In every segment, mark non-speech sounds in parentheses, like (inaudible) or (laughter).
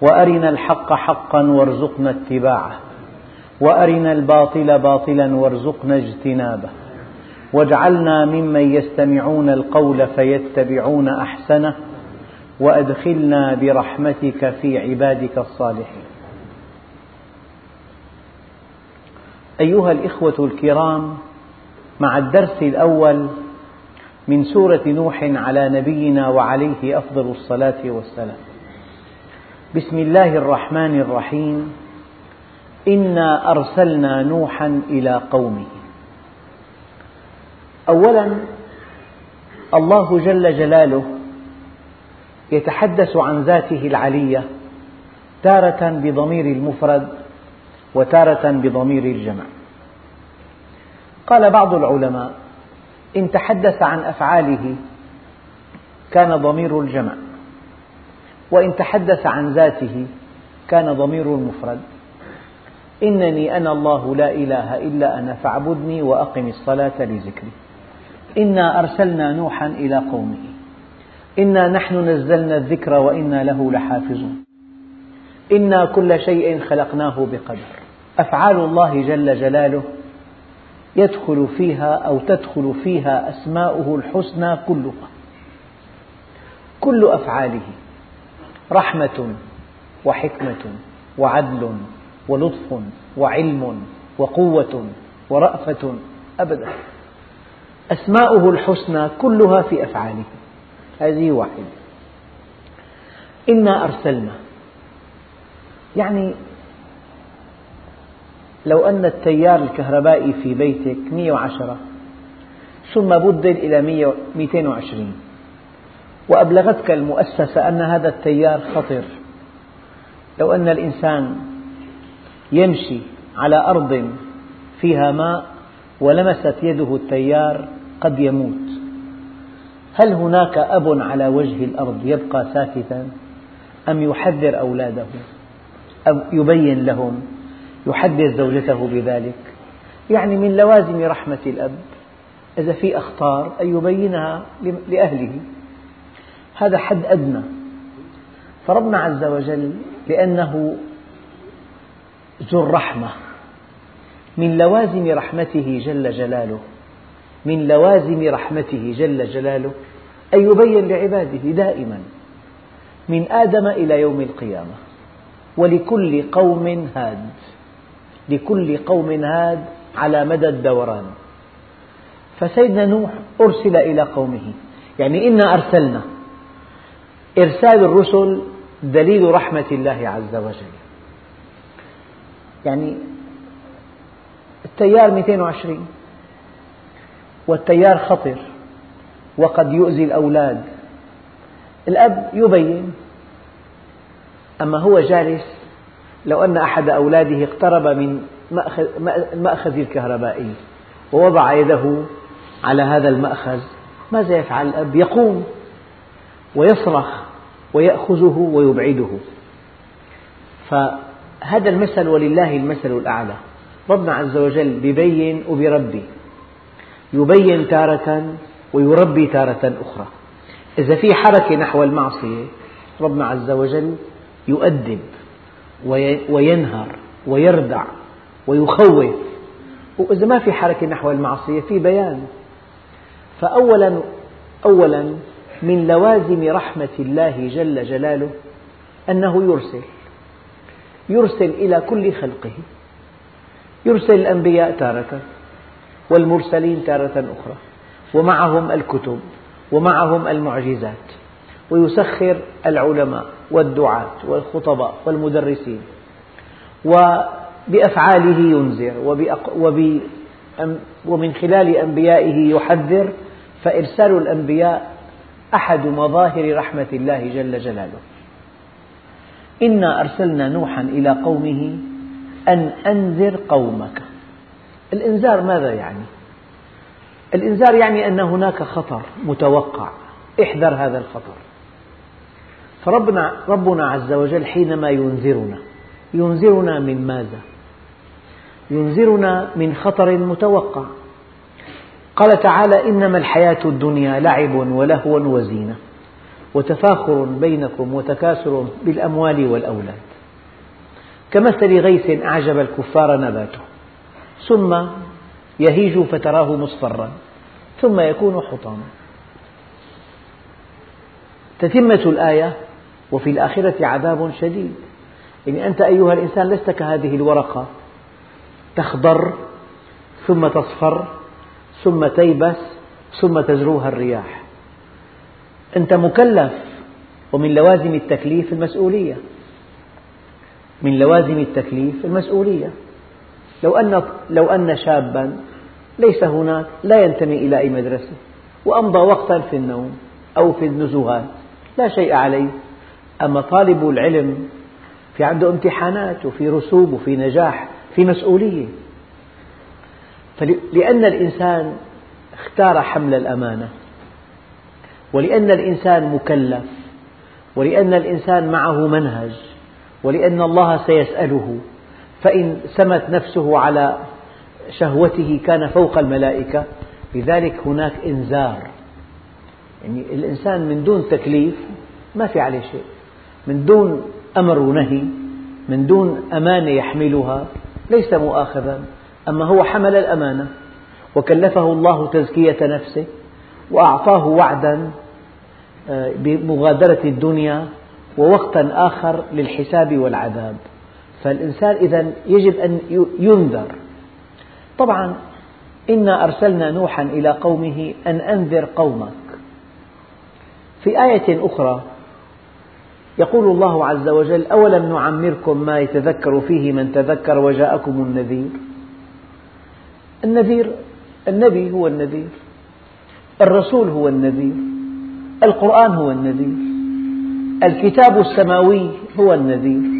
وأرنا الحق حقا وارزقنا اتباعه. وأرنا الباطل باطلا وارزقنا اجتنابه. واجعلنا ممن يستمعون القول فيتبعون أحسنه. وأدخلنا برحمتك في عبادك الصالحين. أيها الإخوة الكرام مع الدرس الأول من سورة نوح على نبينا وعليه أفضل الصلاة والسلام. بسم الله الرحمن الرحيم. إنا أرسلنا نوحا إلى قومه. أولا الله جل جلاله يتحدث عن ذاته العلية تارة بضمير المفرد وتارة بضمير الجمع. قال بعض العلماء إن تحدث عن أفعاله كان ضمير الجمع. وإن تحدث عن ذاته كان ضمير المفرد. إنني أنا الله لا إله إلا أنا فاعبدني وأقم الصلاة لذكري. إنا أرسلنا نوحا إلى قومه. إنا نحن نزلنا الذكر وإنا له لحافظون. إنا كل شيء خلقناه بقدر. أفعال الله جل جلاله يدخل فيها أو تدخل فيها أسماؤه الحسنى كلها. كل أفعاله. رحمة وحكمة وعدل ولطف وعلم وقوة ورأفة أبدا. أسماؤه الحسنى كلها في أفعاله. هذه واحدة. إنا أرسلنا. يعني لو أن التيار الكهربائي في بيتك 110 ثم بدل إلى 220 وأبلغتك المؤسسة أن هذا التيار خطر لو أن الإنسان يمشي على أرض فيها ماء ولمست يده التيار قد يموت. هل هناك أب على وجه الأرض يبقى ساكتا؟ أم يحذر أولاده؟ أم يبين لهم؟ يحدث زوجته بذلك؟ يعني من لوازم رحمة الأب. إذا في أخطار أن يبينها لأهله. هذا حد أدنى. فربنا عز وجل لأنه ذو الرحمة. من لوازم رحمته جل جلاله. من لوازم رحمته جل جلاله أن يبين لعباده دائما. من آدم إلى يوم القيامة. ولكل قوم هاد. لكل قوم هاد على مدى الدوران. فسيدنا نوح أرسل إلى قومه. يعني إنا أرسلنا. إرسال الرسل دليل رحمة الله عز وجل. يعني التيار 220 والتيار خطر وقد يؤذي الأولاد. الأب يبين أما هو جالس لو أن أحد أولاده اقترب من المأخذ الكهربائي ووضع يده على هذا المأخذ ماذا يفعل الأب؟ يقوم ويصرخ. ويأخذه ويبعده. فهذا المثل ولله المثل الأعلى. ربنا عز وجل ببين وبربي. يبين تارة ويربي تارة أخرى. إذا في حركة نحو المعصية ربنا عز وجل يؤدب وينهر ويردع ويخوف. وإذا ما في حركة نحو المعصية في بيان. فأولا أولا من لوازم رحمة الله جل جلاله أنه يرسل يرسل إلى كل خلقه يرسل الأنبياء تارة والمرسلين تارة أخرى ومعهم الكتب ومعهم المعجزات ويسخر العلماء والدعاة والخطباء والمدرسين وبأفعاله ينذر ومن خلال أنبيائه يحذر فإرسال الأنبياء أحد مظاهر رحمة الله جل جلاله. إنا أرسلنا نوحا إلى قومه أن أنذر قومك. الإنذار ماذا يعني؟ الإنذار يعني أن هناك خطر متوقع. احذر هذا الخطر. فربنا ربنا عز وجل حينما ينذرنا ينذرنا من ماذا؟ ينذرنا من خطر متوقع. قال تعالى إنما الحياة الدنيا لعب ولهو وزينة وتفاخر بينكم وتكاثر بالأموال والأولاد. كمثل غيث أعجب الكفار نباته ثم يهيج فتراه مصفرا ثم يكون حطاما. تتمة الآية وفي الآخرة عذاب شديد. يعني أنت أيها الإنسان لست كهذه الورقة تخضر ثم تصفر ثم تيبس ثم تزروها الرياح. أنت مكلف ومن لوازم التكليف المسؤولية. من لوازم التكليف المسؤولية. لو أن, لو أن شابا ليس هناك لا ينتمي إلى أي مدرسة وأمضى وقتا في النوم أو في النزهات لا شيء عليه. أما طالب العلم في عنده امتحانات وفي رسوب وفي نجاح في مسؤولية. لأن الإنسان اختار حمل الأمانة ولأن الإنسان مكلف ولأن الإنسان معه منهج ولأن الله سيسأله فإن سمت نفسه على شهوته كان فوق الملائكة لذلك هناك إنذار. يعني الإنسان من دون تكليف ما في عليه شيء من دون أمر ونهي من دون أمانة يحملها ليس مؤاخذا. أما هو حمل الأمانة وكلفه الله تزكية نفسه وأعطاه وعدا آه، بمغادرة الدنيا ووقتا آخر للحساب والعذاب. فالإنسان إذا يجب أن ينذر. طبعا إنا أرسلنا نوحا إلى قومه أن أنذر قومك. في آية أخرى يقول الله عز وجل أولم نعمركم ما يتذكر فيه من تذكر وجاءكم النذير؟ النذير. النبي هو النذير. الرسول هو النذير. القرآن هو النذير. الكتاب السماوي هو النذير.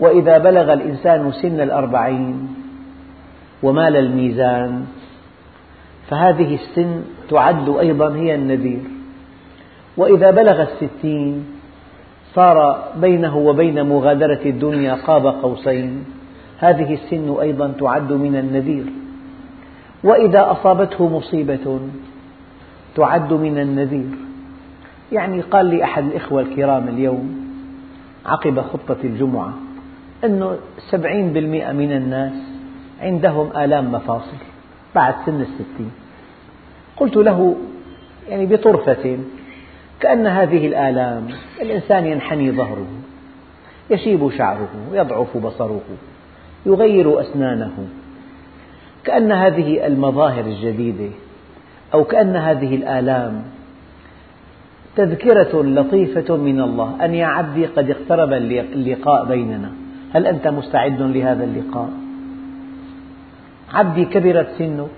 وإذا بلغ الإنسان سن الأربعين ومال الميزان فهذه السن تعد أيضا هي النذير. وإذا بلغ الستين صار بينه وبين مغادرة الدنيا قاب قوسين. هذه السن أيضا تعد من النذير. وإذا أصابته مصيبة تعد من النذير. يعني قال لي أحد الإخوة الكرام اليوم عقب خطة الجمعة أنه سبعين بالمئة من الناس عندهم آلام مفاصل بعد سن الستين. قلت له يعني بطرفة كأن هذه الآلام الإنسان ينحني ظهره يشيب شعره يضعف بصره. يغير أسنانه. كأن هذه المظاهر الجديدة أو كأن هذه الآلام تذكرة لطيفة من الله. أن يا عبدي قد اقترب اللقاء بيننا. هل أنت مستعد لهذا اللقاء؟ عبدي كبرت سنك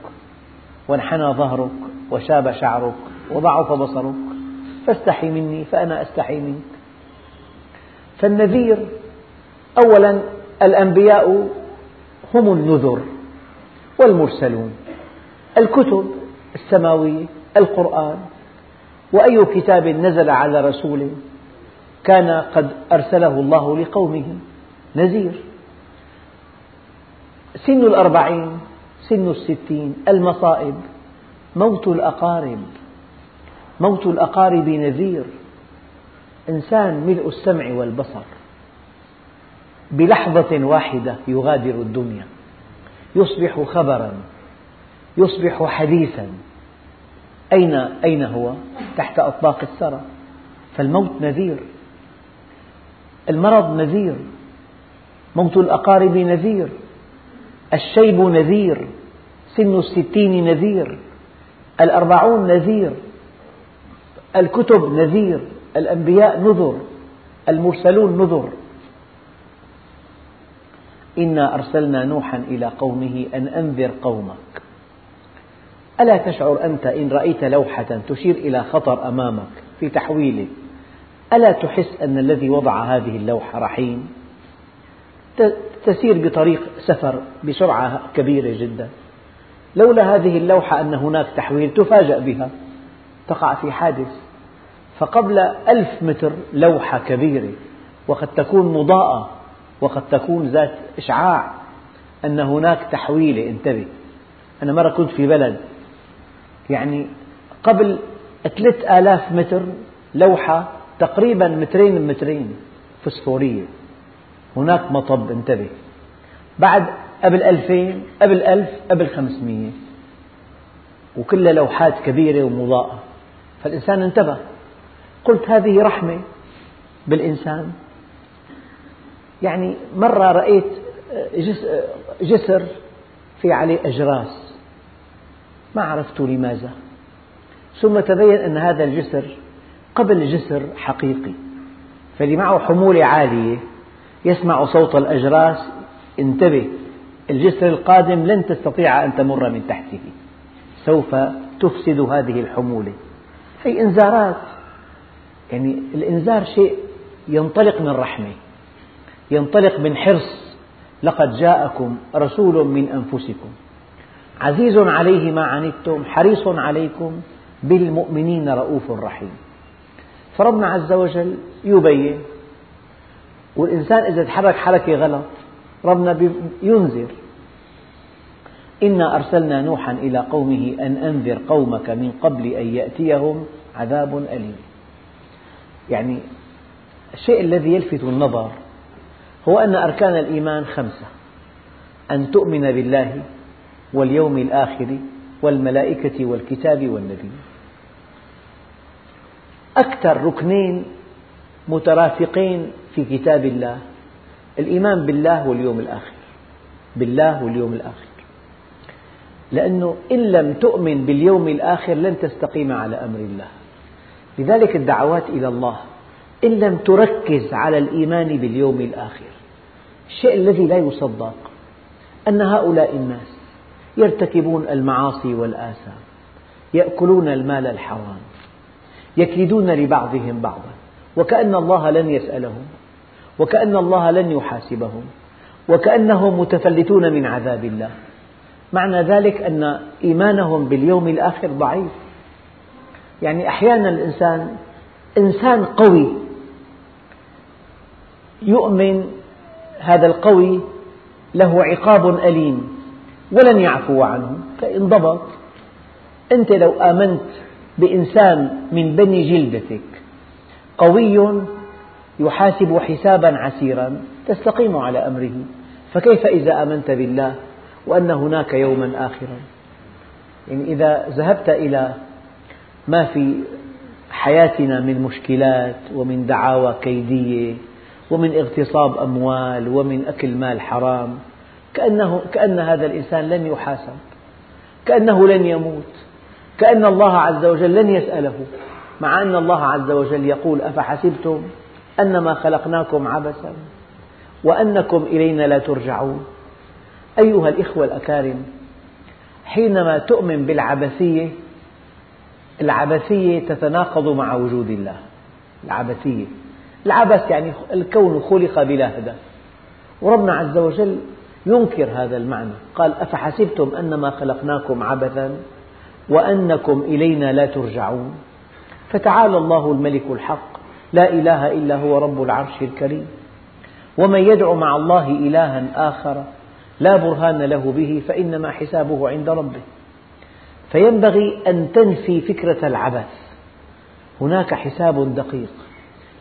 وانحنى ظهرك وشاب شعرك وضعف بصرك. فاستحي مني فأنا أستحي منك. فالنذير أولا الأنبياء هم النذر والمرسلون. الكتب السماوية القرآن. وأي كتاب نزل على رسول كان قد أرسله الله لقومه. نذير. سن الأربعين سن الستين المصائب موت الأقارب. موت الأقارب نذير. إنسان ملء السمع والبصر. بلحظة واحدة يغادر الدنيا. يصبح خبرا. يصبح حديثا. أين أين هو؟ تحت أطباق الثرى. فالموت نذير. المرض نذير. موت الأقارب نذير. الشيب نذير. سن الستين نذير. الأربعون نذير. الكتب نذير. الأنبياء نذر. المرسلون نذر. إنا أرسلنا نوحا إلى قومه أن أنذر قومك. ألا تشعر أنت إن رأيت لوحة تشير إلى خطر أمامك في تحويله ألا تحس أن الذي وضع هذه اللوحة رحيم؟ تسير بطريق سفر بسرعة كبيرة جدا. لولا هذه اللوحة أن هناك تحويل تفاجأ بها. تقع في حادث. فقبل ألف متر لوحة كبيرة وقد تكون مضاءة وقد تكون ذات إشعاع أن هناك تحويلة انتبه. أنا مرة كنت في بلد يعني قبل ثلاث آلاف متر لوحة تقريبا مترين بمترين فسفورية هناك مطب انتبه. بعد قبل ألفين قبل ألف قبل خمسمية. وكلها لوحات كبيرة ومضاءة. فالإنسان انتبه. قلت هذه رحمة بالإنسان؟ يعني مرة رأيت جسر في عليه أجراس. ما عرفت لماذا. ثم تبين أن هذا الجسر قبل جسر حقيقي. فاللي معه حمولة عالية يسمع صوت الأجراس انتبه الجسر القادم لن تستطيع أن تمر من تحته. سوف تفسد هذه الحمولة. هي إنذارات. يعني الإنذار شيء ينطلق من رحمة. ينطلق من حرص لقد جاءكم رسول من أنفسكم عزيز عليه ما عنتم حريص عليكم بالمؤمنين رؤوف رحيم. فربنا عز وجل يبين والإنسان إذا تحرك حركة غلط ربنا ينذر. إنا أرسلنا نوحا إلى قومه أن أنذر قومك من قبل أن يأتيهم عذاب أليم. يعني الشيء الذي يلفت النظر هو أن أركان الإيمان خمسة. أن تؤمن بالله واليوم الآخر والملائكة والكتاب والنبي. أكثر ركنين مترافقين في كتاب الله الإيمان بالله واليوم الآخر. بالله واليوم الآخر. لأنه إن لم تؤمن باليوم الآخر لن تستقيم على أمر الله. لذلك الدعوات إلى الله إن لم تركز على الإيمان باليوم الآخر. الشيء الذي لا يصدق أن هؤلاء الناس يرتكبون المعاصي والآثام يأكلون المال الحرام يكيدون لبعضهم بعضا وكأن الله لن يسألهم وكأن الله لن يحاسبهم وكأنهم متفلتون من عذاب الله. معنى ذلك أن إيمانهم باليوم الآخر ضعيف. يعني أحيانا الإنسان إنسان قوي يؤمن هذا القوي له عقاب أليم ولن يعفو عنه فانضبط أنت لو آمنت بإنسان من بني جلدتك قوي يحاسب حسابا عسيرا تستقيم على أمره فكيف إذا آمنت بالله وأن هناك يوما آخرا؟ يعني إذا ذهبت إلى ما في حياتنا من مشكلات ومن دعاوى كيدية ومن اغتصاب أموال ومن أكل مال حرام كأنه كأن هذا الإنسان لن يحاسب كأنه لن يموت كأن الله عز وجل لن يسأله مع أن الله عز وجل يقول أفحسبتم أنما خلقناكم عبثا وأنكم إلينا لا ترجعون. أيها الإخوة الأكارم حينما تؤمن بالعبثية العبثية تتناقض مع وجود الله العبثية. العبث يعني الكون خلق بلا هدف وربنا عز وجل ينكر هذا المعنى. قال أفحسبتم أنما خلقناكم عبثا وأنكم إلينا لا ترجعون؟ فتعالى الله الملك الحق. لا إله إلا هو رب العرش الكريم. ومن يدع مع الله إلها آخر لا برهان له به فإنما حسابه عند ربه. فينبغي أن تنفي فكرة العبث. هناك حساب دقيق.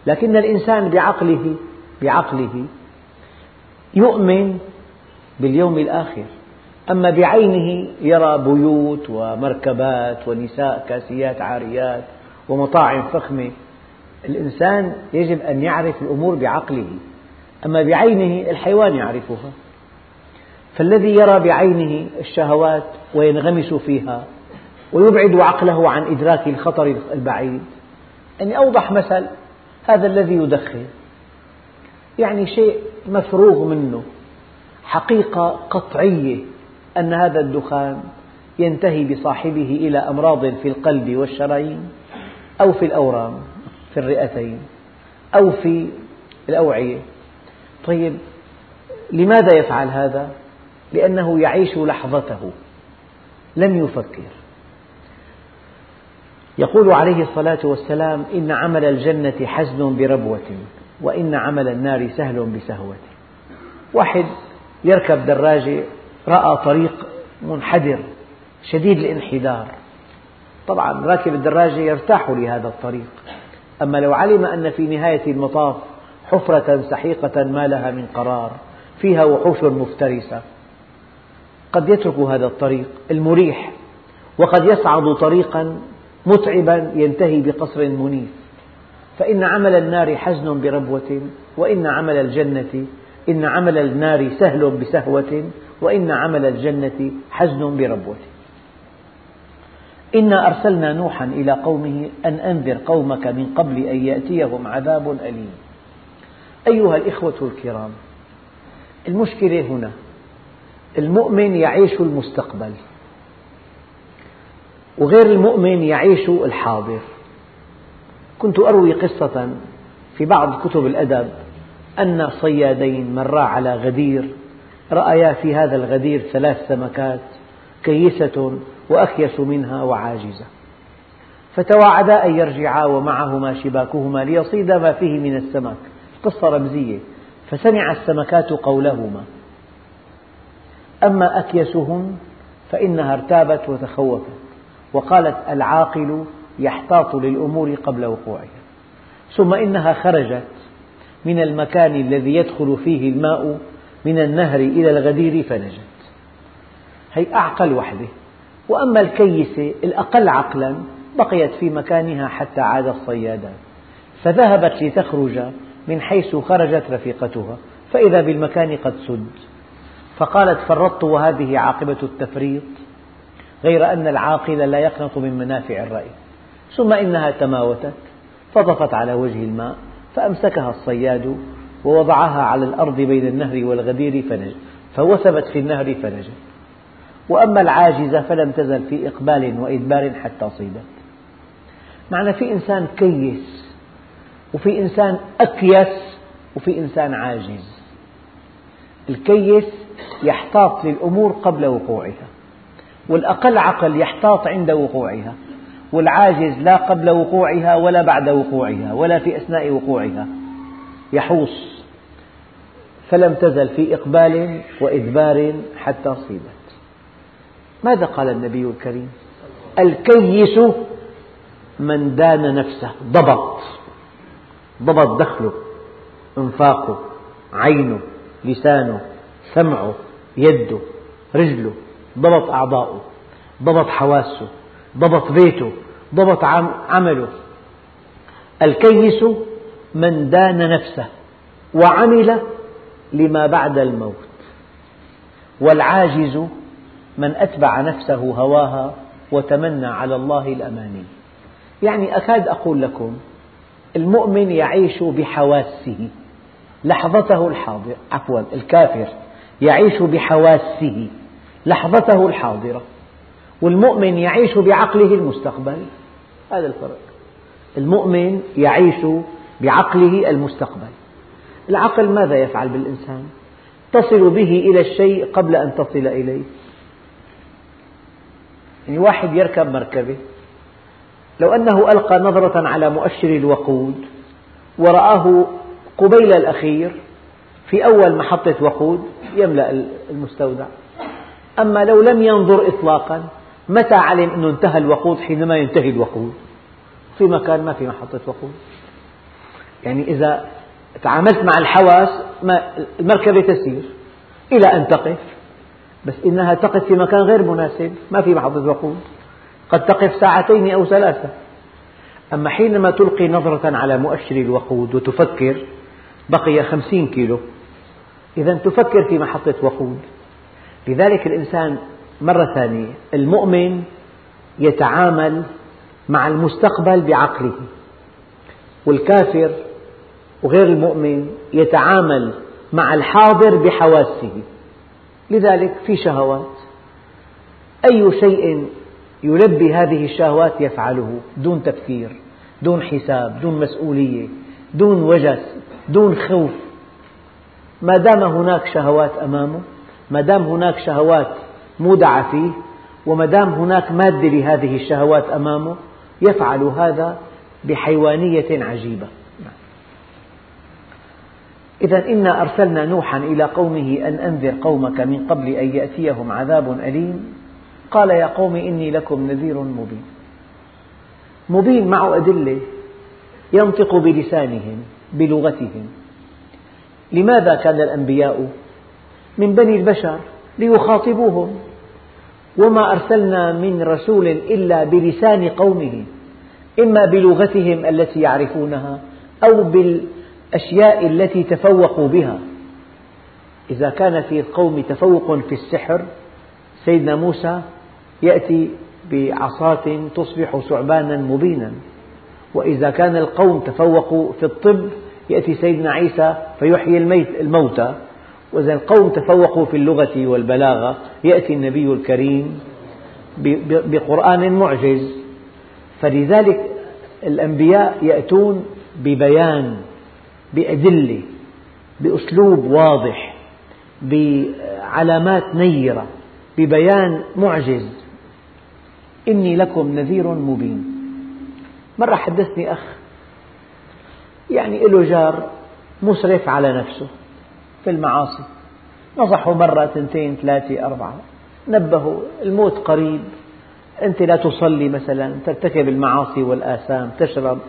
لكن الإنسان بعقله بعقله يؤمن باليوم الآخر. أما بعينه يرى بيوت ومركبات ونساء كاسيات عاريات ومطاعم فخمة. الإنسان يجب أن يعرف الأمور بعقله. أما بعينه الحيوان يعرفها. فالذي يرى بعينه الشهوات وينغمس فيها ويبعد عقله عن إدراك الخطر البعيد. يعني أوضح مثل هذا الذي يدخن. يعني شيء مفروغ منه. حقيقة قطعية أن هذا الدخان ينتهي بصاحبه إلى أمراض في القلب والشرايين أو في الأورام في الرئتين أو في الأوعية. طيب لماذا يفعل هذا؟ لأنه يعيش لحظته. لم يفكر. يقول عليه الصلاة والسلام إن عمل الجنة حزن بربوة وإن عمل النار سهل بسهوة. واحد يركب دراجة رأى طريق منحدر شديد الانحدار. طبعا راكب الدراجة يرتاح لهذا الطريق. أما لو علم أن في نهاية المطاف حفرة سحيقة ما لها من قرار فيها وحوش مفترسة. قد يترك هذا الطريق المريح وقد يصعد طريقا متعبا ينتهي بقصر منيف. فإن عمل النار حزن بربوة وإن عمل الجنة إن عمل النار سهل بسهوة وإن عمل الجنة حزن بربوة. إنا أرسلنا نوحا إلى قومه أن أنذر قومك من قبل أن يأتيهم عذاب أليم. أيها الإخوة الكرام المشكلة هنا المؤمن يعيش المستقبل. وغير المؤمن يعيش الحاضر. كنت أروي قصة في بعض كتب الأدب أن صيادين مرا على غدير رأيا في هذا الغدير ثلاث سمكات كيسة وأكيس منها وعاجزة. فتواعدا أن يرجعا ومعهما شباكهما ليصيدا ما فيه من السمك. قصة رمزية. فسمع السمكات قولهما. أما أكيسهن فإنها ارتابت وتخوفت. وقالت العاقل يحتاط للأمور قبل وقوعها. ثم إنها خرجت من المكان الذي يدخل فيه الماء من النهر إلى الغدير فنجت. هي أعقل وحدة. وأما الكيسة الأقل عقلا بقيت في مكانها حتى عاد الصيادان فذهبت لتخرج من حيث خرجت رفيقتها فإذا بالمكان قد سد. فقالت فرطت وهذه عاقبة التفريط غير أن العاقل لا يقنط من منافع الرأي. ثم إنها تماوتت فطفت على وجه الماء فأمسكها الصياد ووضعها على الأرض بين النهر والغدير فنجت فوثبت في النهر فنجت. وأما العاجزة فلم تزل في إقبال وإدبار حتى صيدت. معنى في إنسان كيس وفي إنسان أكيس وفي إنسان عاجز. الكيس يحتاط للأمور قبل وقوعها. والأقل عقل يحتاط عند وقوعها والعاجز لا قبل وقوعها ولا بعد وقوعها ولا في أثناء وقوعها يحوص فلم تزل في إقبال وإدبار حتى صيبت. ماذا قال النبي الكريم؟ الكيس من دان نفسه ضبط ضبط دخله انفاقه عينه لسانه سمعه يده رجله. ضبط أعضاؤه ضبط حواسه ضبط بيته ضبط عمله. الكيس من دان نفسه وعمل لما بعد الموت. والعاجز من أتبع نفسه هواها وتمنى على الله الأماني. يعني أكاد أقول لكم المؤمن يعيش بحواسه. لحظته الحاضرة عفوا الكافر يعيش بحواسه. لحظته الحاضرة والمؤمن يعيش بعقله المستقبل. هذا الفرق. المؤمن يعيش بعقله المستقبل. العقل ماذا يفعل بالإنسان؟ تصل به إلى الشيء قبل أن تصل إليه. يعني واحد يركب مركبة لو أنه ألقى نظرة على مؤشر الوقود ورآه قبيل الأخير في أول محطة وقود يملأ المستودع. أما لو لم ينظر إطلاقا متى علم أنه انتهى الوقود حينما ينتهي الوقود؟ في مكان ما في محطة وقود. يعني إذا تعاملت مع الحواس المركبة تسير إلى أن تقف بس إنها تقف في مكان غير مناسب ما في محطة وقود. قد تقف ساعتين أو ثلاثة. أما حينما تلقي نظرة على مؤشر الوقود وتفكر بقي خمسين كيلو. إذا تفكر في محطة وقود. لذلك الإنسان مرة ثانية المؤمن يتعامل مع المستقبل بعقله والكافر وغير المؤمن يتعامل مع الحاضر بحواسه لذلك في شهوات. أي شيء يلبي هذه الشهوات يفعله دون تفكير دون حساب دون مسؤولية دون وجس دون خوف. ما دام هناك شهوات أمامه ما دام هناك شهوات مودعة فيه وما دام هناك مادة لهذه الشهوات أمامه يفعل هذا بحيوانية عجيبة. إذا إنا أرسلنا نوحا إلى قومه أن أنذر قومك من قبل أن يأتيهم عذاب أليم. قال يا قوم إني لكم نذير مبين. مبين معه أدلة ينطق بلسانهم بلغتهم. لماذا كان الأنبياء من بني البشر ليخاطبوهم. وما أرسلنا من رسول إلا بلسان قومه إما بلغتهم التي يعرفونها أو بالأشياء التي تفوقوا بها. إذا كان في القوم تفوق في السحر سيدنا موسى يأتي بعصاة تصبح ثعبانا مبينا. وإذا كان القوم تفوقوا في الطب يأتي سيدنا عيسى فيحيي الموتى. وإذا القوم تفوقوا في اللغة والبلاغة يأتي النبي الكريم بقرآن معجز. فلذلك الأنبياء يأتون ببيان بأدلة بأسلوب واضح بعلامات نيرة ببيان معجز. إني لكم نذير مبين. مرة حدثني أخ يعني له جار مسرف على نفسه. في المعاصي. نصحه مرة اثنتين ثلاثة أربعة. نبهوا الموت قريب. أنت لا تصلي مثلا ترتكب المعاصي والآثام تشرب.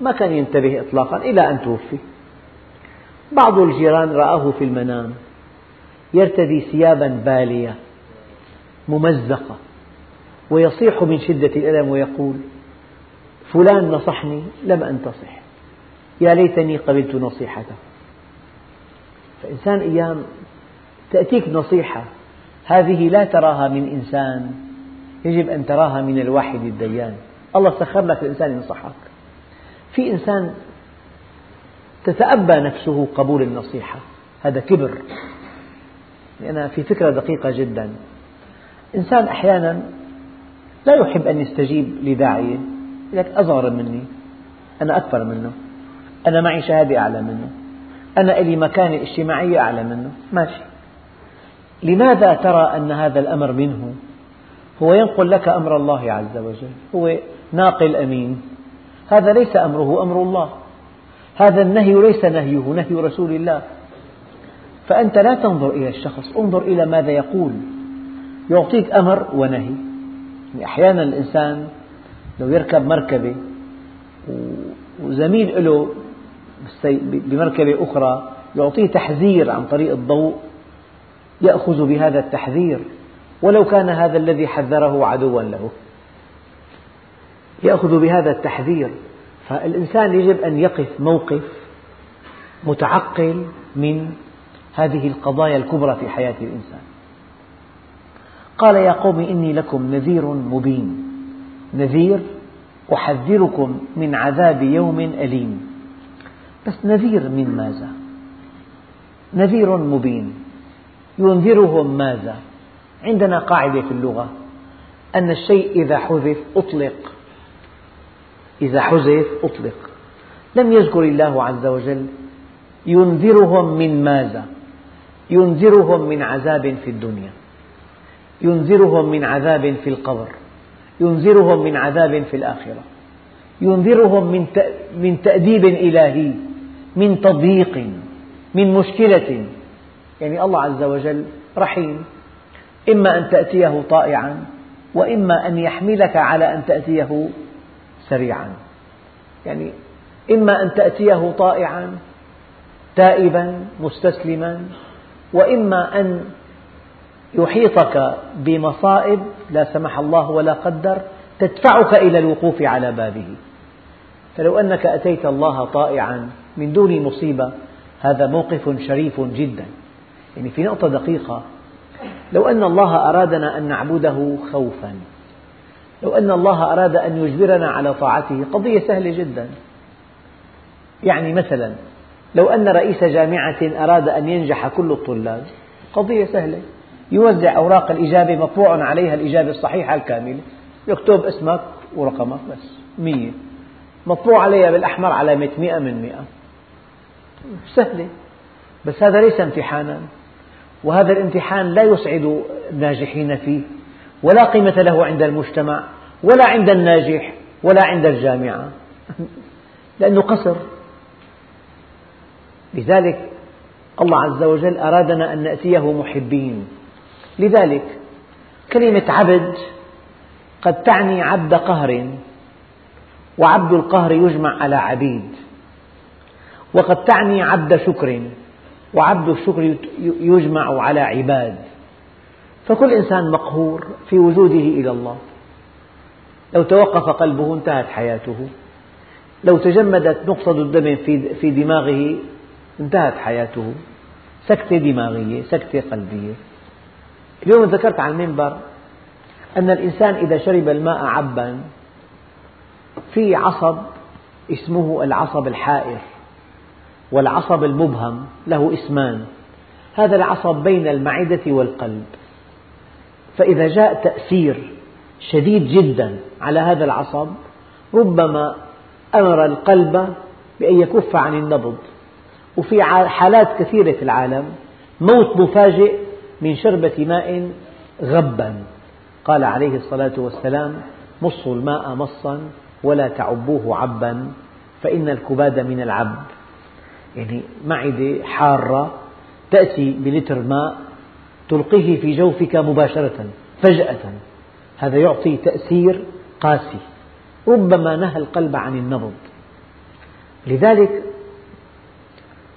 ما كان ينتبه إطلاقا إلى أن توفي. بعض الجيران رآه في المنام. يرتدي ثيابا بالية ممزقة ويصيح من شدة الألم ويقول فلان نصحني لم أنتصح. يا ليتني قبلت نصيحته. فإنسان أيام تأتيك نصيحة هذه لا تراها من إنسان يجب أن تراها من الواحد الديان الله سخر لك الإنسان ينصحك. في إنسان تتأبى نفسه قبول النصيحة هذا كبر. أنا في فكرة دقيقة جدا. إنسان أحيانا لا يحب أن يستجيب لداعية لك أصغر مني أنا أكبر منه أنا معي شهادة أعلى منه. أنا لي مكانة اجتماعية أعلى منه. ماشي. لماذا ترى أن هذا الأمر منه؟ هو ينقل لك أمر الله عز وجل. هو ناقل أمين. هذا ليس أمره أمر الله. هذا النهي ليس نهيه نهي رسول الله. فأنت لا تنظر إلى الشخص انظر إلى ماذا يقول. يعطيك أمر ونهي. يعني أحيانا الإنسان لو يركب مركبة وزميل له بمركبة أخرى يعطيه تحذير عن طريق الضوء يأخذ بهذا التحذير. ولو كان هذا الذي حذره عدوا له. يأخذ بهذا التحذير. فالإنسان يجب أن يقف موقف متعقل من هذه القضايا الكبرى في حياة الإنسان. قال يا قوم إني لكم نذير مبين. نذير أحذركم من عذاب يوم أليم. بس نذير من ماذا؟ نذير مبين. ينذرهم ماذا؟ عندنا قاعدة في اللغة أن الشيء إذا حذف أطلق. إذا حذف أطلق. لم يذكر الله عز وجل. ينذرهم من ماذا؟ ينذرهم من عذاب في الدنيا. ينذرهم من عذاب في القبر. ينذرهم من عذاب في الآخرة. ينذرهم من تأديب إلهي. من تضييق من مشكلة. يعني الله عز وجل رحيم. إما أن تأتيه طائعا وإما أن يحملك على أن تأتيه سريعا. يعني إما أن تأتيه طائعا تائبا مستسلما وإما أن يحيطك بمصائب لا سمح الله ولا قدر تدفعك إلى الوقوف على بابه. فلو أنك أتيت الله طائعا من دون مصيبة هذا موقف شريف جدا. يعني في نقطة دقيقة لو أن الله أرادنا أن نعبده خوفا لو أن الله أراد أن يجبرنا على طاعته قضية سهلة جدا. يعني مثلا لو أن رئيس جامعة أراد أن ينجح كل الطلاب قضية سهلة. يوزع أوراق الإجابة مطبوع عليها الإجابة الصحيحة الكاملة. يكتب اسمك ورقمك بس مية. مطبوع عليها بالأحمر علامة مئة من مئة. سهلة. بس هذا ليس امتحانا. وهذا الامتحان لا يسعد الناجحين فيه ولا قيمة له عند المجتمع ولا عند الناجح ولا عند الجامعة. (laughs) لأنه قصر. لذلك الله عز وجل أرادنا أن نأتيه محبين. لذلك كلمة عبد قد تعني عبد قهر وعبد القهر يجمع على عبيد. وقد تعني عبد شكر وعبد الشكر يجمع على عباد. فكل إنسان مقهور في وجوده إلى الله. لو توقف قلبه انتهت حياته. لو تجمدت نقطة الدم في دماغه انتهت حياته. سكتة دماغية سكتة قلبية اليوم ذكرت على المنبر أن الإنسان إذا شرب الماء عبا في عصب اسمه العصب الحائر. والعصب المبهم له اسمان. هذا العصب بين المعدة والقلب. فإذا جاء تأثير شديد جدا على هذا العصب ربما أمر القلب بأن يكف عن النبض. وفي حالات كثيرة في العالم موت مفاجئ من شربة ماء غبا. قال عليه الصلاة والسلام مصوا الماء مصا ولا تعبوه عبا فإن الكباد من العب. يعني معدة حارة تأتي بلتر ماء تلقيه في جوفك مباشرة فجأة. هذا يعطي تأثير قاسي. ربما نهى القلب عن النبض. لذلك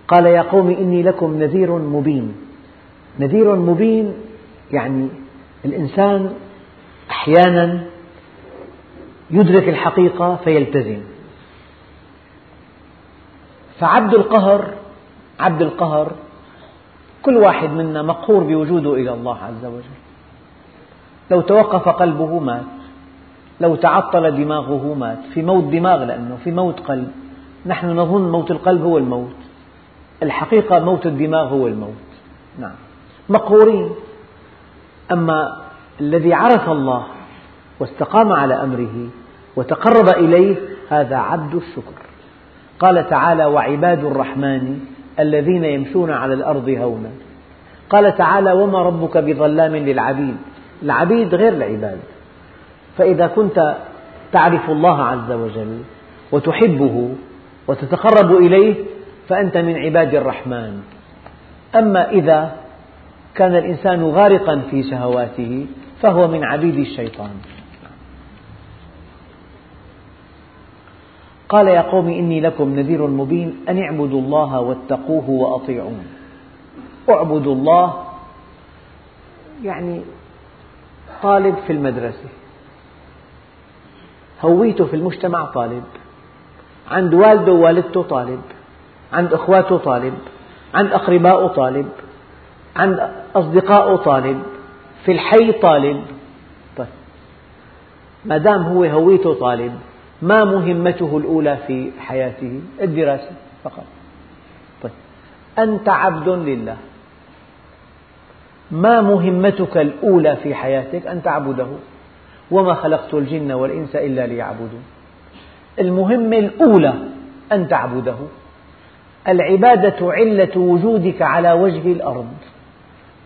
قال يا قوم إني لكم نذير مبين. نذير مبين يعني الإنسان أحيانا يدرك الحقيقة فيلتزم. فعبد القهر عبد القهر كل واحد منا مقهور بوجوده إلى الله عز وجل. لو توقف قلبه مات لو تعطل دماغه مات في موت دماغ لأنه في موت قلب. نحن نظن موت القلب هو الموت. الحقيقة موت الدماغ هو الموت. نعم. مقهورين. أما الذي عرف الله واستقام على أمره وتقرب إليه هذا عبد الشكر. قال تعالى وعباد الرحمن الذين يمشون على الأرض هونا. قال تعالى وما ربك بظلام للعبيد. العبيد غير العباد. فإذا كنت تعرف الله عز وجل وتحبه وتتقرب إليه فأنت من عباد الرحمن. أما إذا كان الإنسان غارقا في شهواته فهو من عبيد الشيطان. قال يا قوم إني لكم نذير مبين أن اعبدوا الله واتقوه وأطيعون. اعبدوا الله يعني طالب في المدرسة. هويته في المجتمع طالب. عند والده ووالدته طالب. عند إخواته طالب. عند أقربائه طالب. عند أصدقائه طالب. في الحي طالب. طيب. ما دام هو هويته طالب ما مهمته الأولى في حياته؟ الدراسة فقط. طيب. أنت عبد لله. ما مهمتك الأولى في حياتك؟ أن تعبده. وما خلقت الجن والإنس إلا ليعبدون. المهمة الأولى أن تعبده. العبادة علة وجودك على وجه الأرض.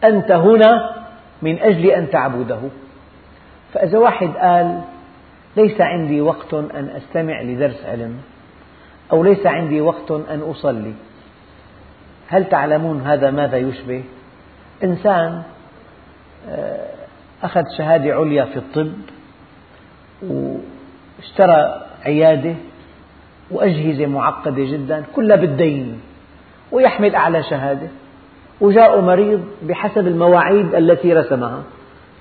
أنت هنا من أجل أن تعبده. فإذا واحد قال ليس عندي وقت أن أستمع لدرس علم أو ليس عندي وقت أن أصلي. هل تعلمون هذا ماذا يشبه؟ إنسان آه، أخذ شهادة عليا في الطب واشترى عيادة وأجهزة معقدة جدا كلها بالدين ويحمل أعلى شهادة. وجاء مريض بحسب المواعيد التي رسمها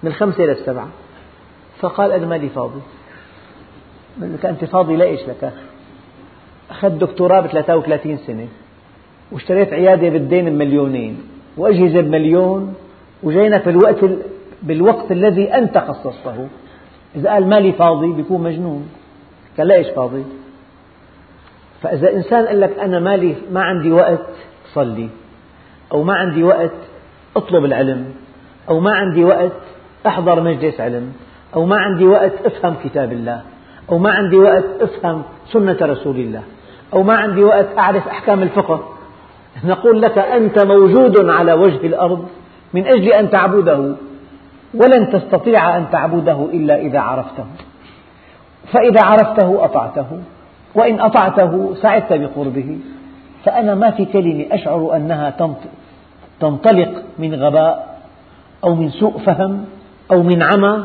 من الخمسة إلى السبعة. فقال أنا مالي فاضي. لك أنت فاضي لإيش لك؟ أخذت دكتوراه ب 33 سنة واشتريت عيادة بالدين بمليونين وأجهزة بمليون وجينا في الوقت بالوقت الذي أنت خصصته. إذا قال مالي فاضي بيكون مجنون. قال ليش فاضي؟ فإذا إنسان قال لك أنا مالي ما عندي وقت صلي. أو ما عندي وقت اطلب العلم. أو ما عندي وقت أحضر مجلس علم. أو ما عندي وقت افهم كتاب الله. أو ما عندي وقت أفهم سنة رسول الله أو ما عندي وقت أعرف أحكام الفقه. نقول لك أنت موجود على وجه الأرض من أجل أن تعبده ولن تستطيع أن تعبده إلا إذا عرفته. فإذا عرفته أطعته وإن أطعته سعدت بقربه. فأنا ما في كلمة أشعر أنها تنطلق من غباء أو من سوء فهم أو من عمى.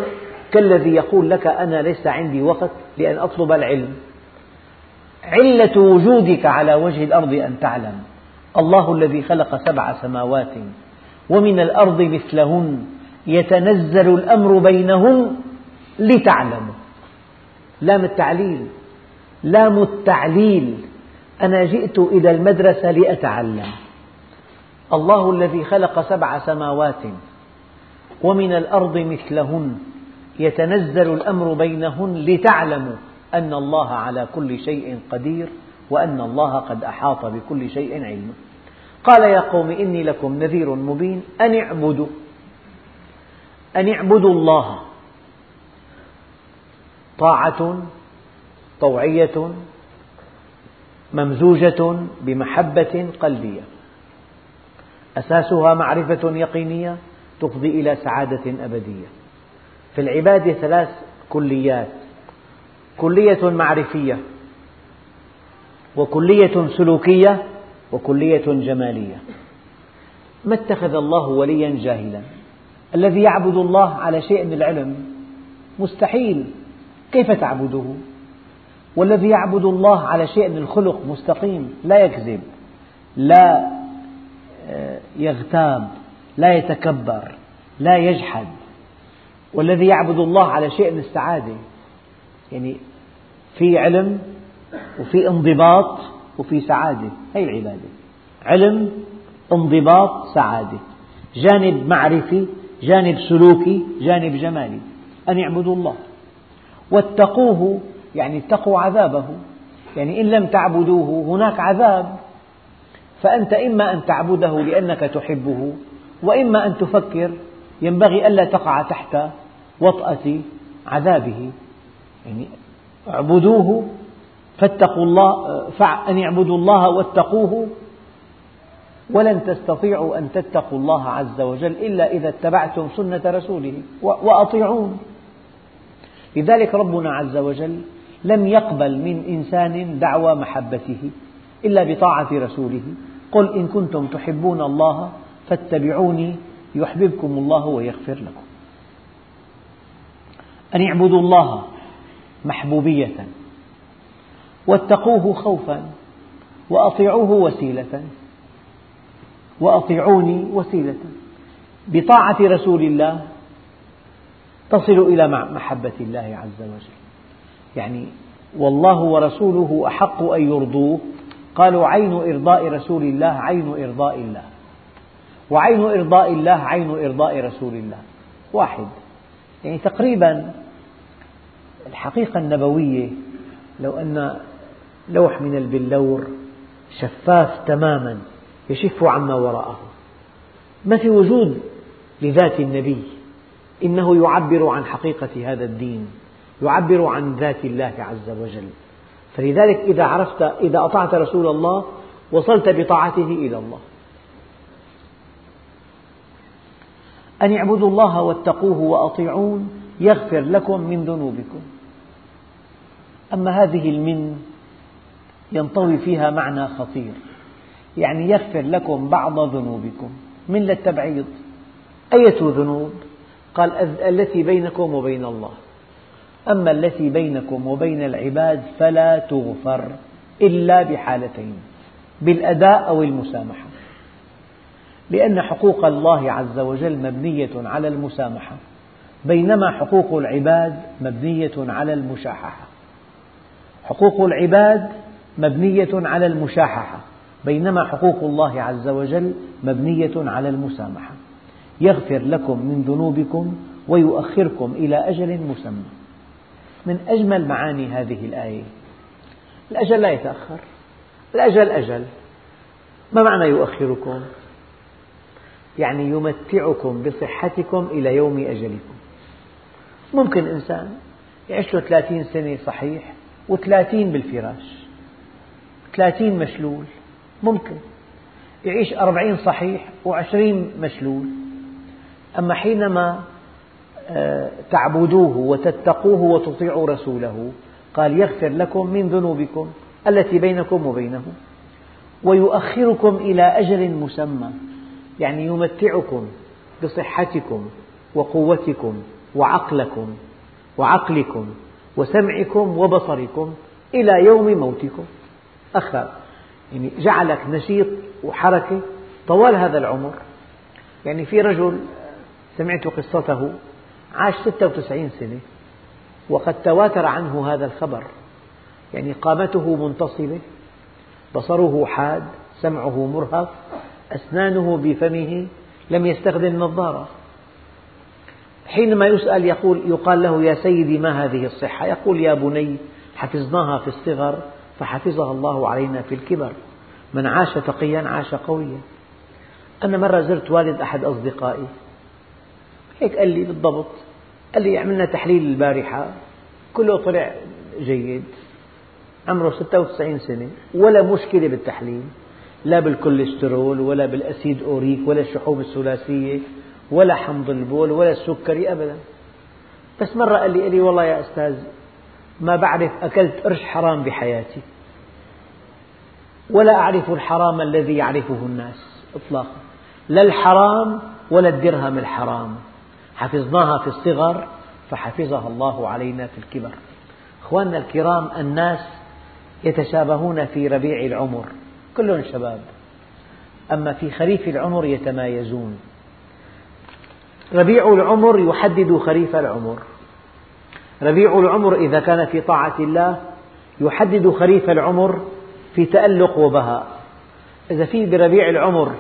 كالذي يقول لك أنا ليس عندي وقت لأن أطلب العلم. علة وجودك على وجه الأرض أن تعلم. الله الذي خلق سبع سماوات ومن الأرض مثلهن يتنزل الأمر بينهن لتعلموا. لام التعليل لام التعليل. أنا جئت إلى المدرسة لأتعلم. الله الذي خلق سبع سماوات ومن الأرض مثلهن يتنزل الأمر بينهن لتعلموا أن الله على كل شيء قدير وأن الله قد أحاط بكل شيء علما قال يا قوم إني لكم نذير مبين أن اعبدوا أن اعبدوا الله. طاعة طوعية ممزوجة بمحبة قلبية. أساسها معرفة يقينية تفضي إلى سعادة أبدية. في العبادة ثلاث كليات. كلية معرفية وكلية سلوكية وكلية جمالية. ما اتخذ الله وليا جاهلا؟ الذي يعبد الله على شيء من العلم؟ مستحيل. كيف تعبده؟ والذي يعبد الله على شيء من الخلق؟ مستقيم. لا يكذب. لا آه، يغتاب. لا يتكبر. لا يجحد. والذي يعبد الله على شيء من السعادة. يعني في علم وفي انضباط وفي سعادة. هي العبادة. علم انضباط سعادة. جانب معرفي جانب سلوكي جانب جمالي. أن يعبدوا الله. واتقوه يعني اتقوا عذابه. يعني إن لم تعبدوه هناك عذاب. فأنت إما أن تعبده لأنك تحبه وإما أن تفكر. ينبغي ألا تقع تحت وطأة عذابه. يعني اعبدوه فاتقوا الله أن يعبدوا الله واتقوه. ولن تستطيعوا أن تتقوا الله عز وجل إلا إذا اتبعتم سنة رسوله وأطيعون لذلك ربنا عز وجل لم يقبل من إنسان دعوى محبته إلا بطاعة رسوله. قل إن كنتم تحبون الله فاتبعوني يحببكم الله ويغفر لكم. أن اعبدوا الله محبوبية واتقوه خوفا وأطيعوه وسيلة وأطيعوني وسيلة بطاعة رسول الله تصل إلى محبة الله عز وجل. يعني والله ورسوله أحق أن يرضوه. قالوا عين إرضاء رسول الله عين إرضاء الله. وعين إرضاء الله عين إرضاء رسول الله. واحد. يعني تقريبا الحقيقة النبوية لو أن لوح من البلور شفاف تماما يشف عما وراءه. ما في وجود لذات النبي. إنه يعبر عن حقيقة هذا الدين يعبر عن ذات الله عز وجل. فلذلك إذا عرفت إذا أطعت رسول الله وصلت بطاعته إلى الله. أن اعبدوا الله واتقوه وأطيعون يغفر لكم من ذنوبكم. أما هذه المن ينطوي فيها معنى خطير يعني يغفر لكم بعض ذنوبكم. من للتبعيض. أية ذنوب؟ قال التي بينكم وبين الله. أما التي بينكم وبين العباد فلا تغفر إلا بحالتين بالأداء أو المسامحة. لأن حقوق الله عز وجل مبنية على المسامحة بينما حقوق العباد مبنية على المشاححة. حقوق العباد مبنية على المشاححة بينما حقوق الله عز وجل مبنية على المسامحة. يغفر لكم من ذنوبكم ويؤخركم إلى أجل مسمى. من أجمل معاني هذه الآية. الأجل لا يتأخر. الأجل أجل. ما معنى يؤخركم؟ يعني يمتعكم بصحتكم إلى يوم أجلكم. ممكن إنسان يعيش له ثلاثين سنة صحيح وثلاثين بالفراش. ثلاثين مشلول. ممكن. يعيش أربعين صحيح وعشرين مشلول. أما حينما آه، تعبدوه وتتقوه وتطيعوا رسوله قال يغفر لكم من ذنوبكم التي بينكم وبينه ويؤخركم إلى أجل مسمى يعني يمتعكم بصحتكم وقوتكم وعقلكم وعقلكم. وسمعكم وبصركم إلى يوم موتكم. أخر يعني جعلك نشيط وحركة طوال هذا العمر. يعني في رجل سمعت قصته عاش 96 سنة وقد تواتر عنه هذا الخبر. يعني قامته منتصبة بصره حاد سمعه مرهف أسنانه بفمه لم يستخدم نظارة. حينما يسأل يقول يقال له يا سيدي ما هذه الصحة؟ يقول يا بني حفظناها في الصغر فحفظها الله علينا في الكبر. من عاش تقيا عاش قويا. أنا مرة زرت والد أحد أصدقائي. هيك قال لي بالضبط قال لي عملنا تحليل البارحة. كله طلع جيد عمره 96 سنة ولا مشكلة بالتحليل لا بالكوليسترول ولا بال acide urique ولا الشحوم الثلاثية. ولا حمض البول ولا السكري أبدا. بس مرة قال لي, لي والله يا أستاذ ما بعرف أكلت قرش حرام بحياتي ولا أعرف الحرام الذي يعرفه الناس إطلاقا. لا الحرام ولا الدرهم الحرام. حفظناها في الصغر فحفظها الله علينا في الكبر. أخواننا الكرام الناس يتشابهون في ربيع العمر كلهم شباب. أما في خريف العمر يتمايزون. ربيع العمر يحدد خريف العمر. ربيع العمر إذا كان في طاعة الله يحدد خريف العمر في تألق وبهاء. إذا في بربيع العمر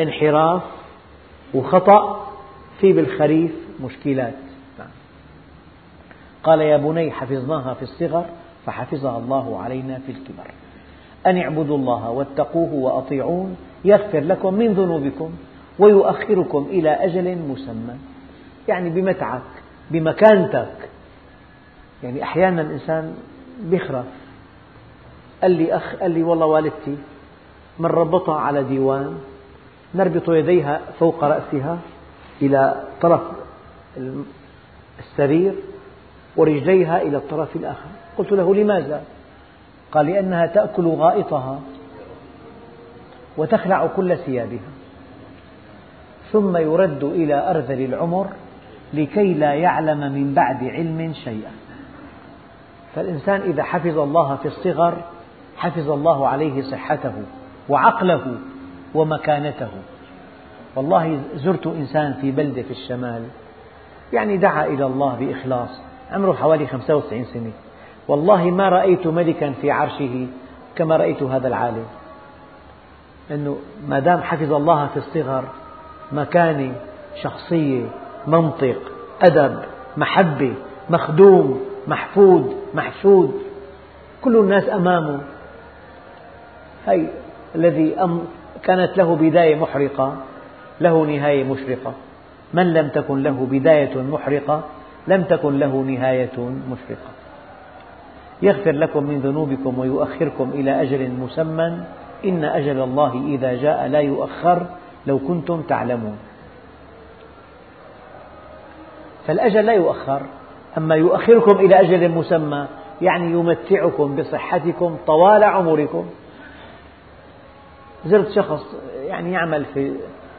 انحراف وخطأ في بالخريف مشكلات. قال يا بني حفظناها في الصغر فحفظها الله علينا في الكبر. أن اعبدوا الله واتقوه وأطيعون يغفر لكم من ذنوبكم. ويؤخركم إلى أجل مسمى. يعني بمتعك بمكانتك. يعني أحيانا الإنسان بيخرف. قال لي أخ قال لي والله والدتي من ربطها على ديوان نربط يديها فوق رأسها إلى طرف السرير ورجليها إلى الطرف الآخر. قلت له لماذا؟ قال لأنها تأكل غائطها وتخلع كل ثيابها. ثم يرد إلى أرذل العمر لكي لا يعلم من بعد علم شيئا. فالإنسان إذا حفظ الله في الصغر حفظ الله عليه صحته وعقله ومكانته. والله زرت إنسان في بلدة في الشمال يعني دعا إلى الله بإخلاص عمره حوالي 95 سنة. والله ما رأيت ملكا في عرشه كما رأيت هذا العالم. أنه ما دام حفظ الله في الصغر مكانة شخصية منطق أدب محبة مخدوم محفود محشود. كل الناس أمامه. هي الذي كانت له بداية محرقة له نهاية مشرقة. من لم تكن له بداية محرقة لم تكن له نهاية مشرقة. يغفر لكم من ذنوبكم ويؤخركم إلى أجل مسمى. إن أجل الله إذا جاء لا يؤخر. لو كنتم تعلمون. فالأجل لا يؤخر أما يؤخركم إلى أجل مسمى يعني يمتعكم بصحتكم طوال عمركم. زرت شخص يعني يعمل في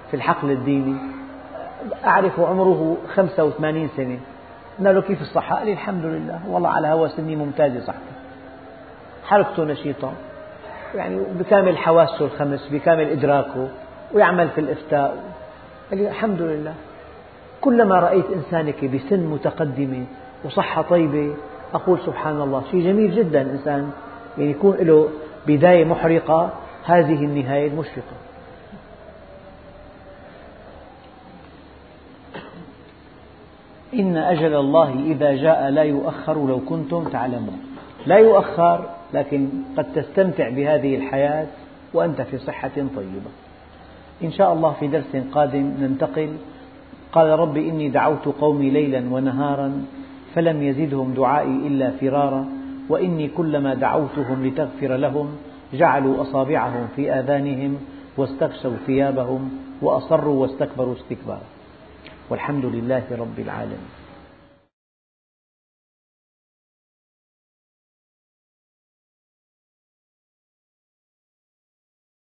في الحقل الديني أعرف عمره 85 سنة. قلنا له كيف الصحة؟ قال لي الحمد لله والله على هوا سني ممتازة صحته حركته نشيطة يعني بكامل حواسه الخمس بكامل إدراكه. ويعمل في الإفتاء. قال لي الحمد لله. كلما رأيت إنسانك بسن متقدمة وصحة طيبة أقول سبحان الله شيء جميل جدا إنسان يعني يكون له بداية محرقة هذه النهاية المشرقة. إن أجل الله إذا جاء لا يؤخر لو كنتم تعلمون. لا يؤخر لكن قد تستمتع بهذه الحياة وأنت في صحة طيبة. إن شاء الله في درس قادم ننتقل. قال رب إني دعوت قومي ليلا ونهارا فلم يزدهم دعائي إلا فرارا وإني كلما دعوتهم لتغفر لهم جعلوا أصابعهم في آذانهم واستغشوا ثيابهم وأصروا واستكبروا استكبارا. والحمد لله رب العالمين.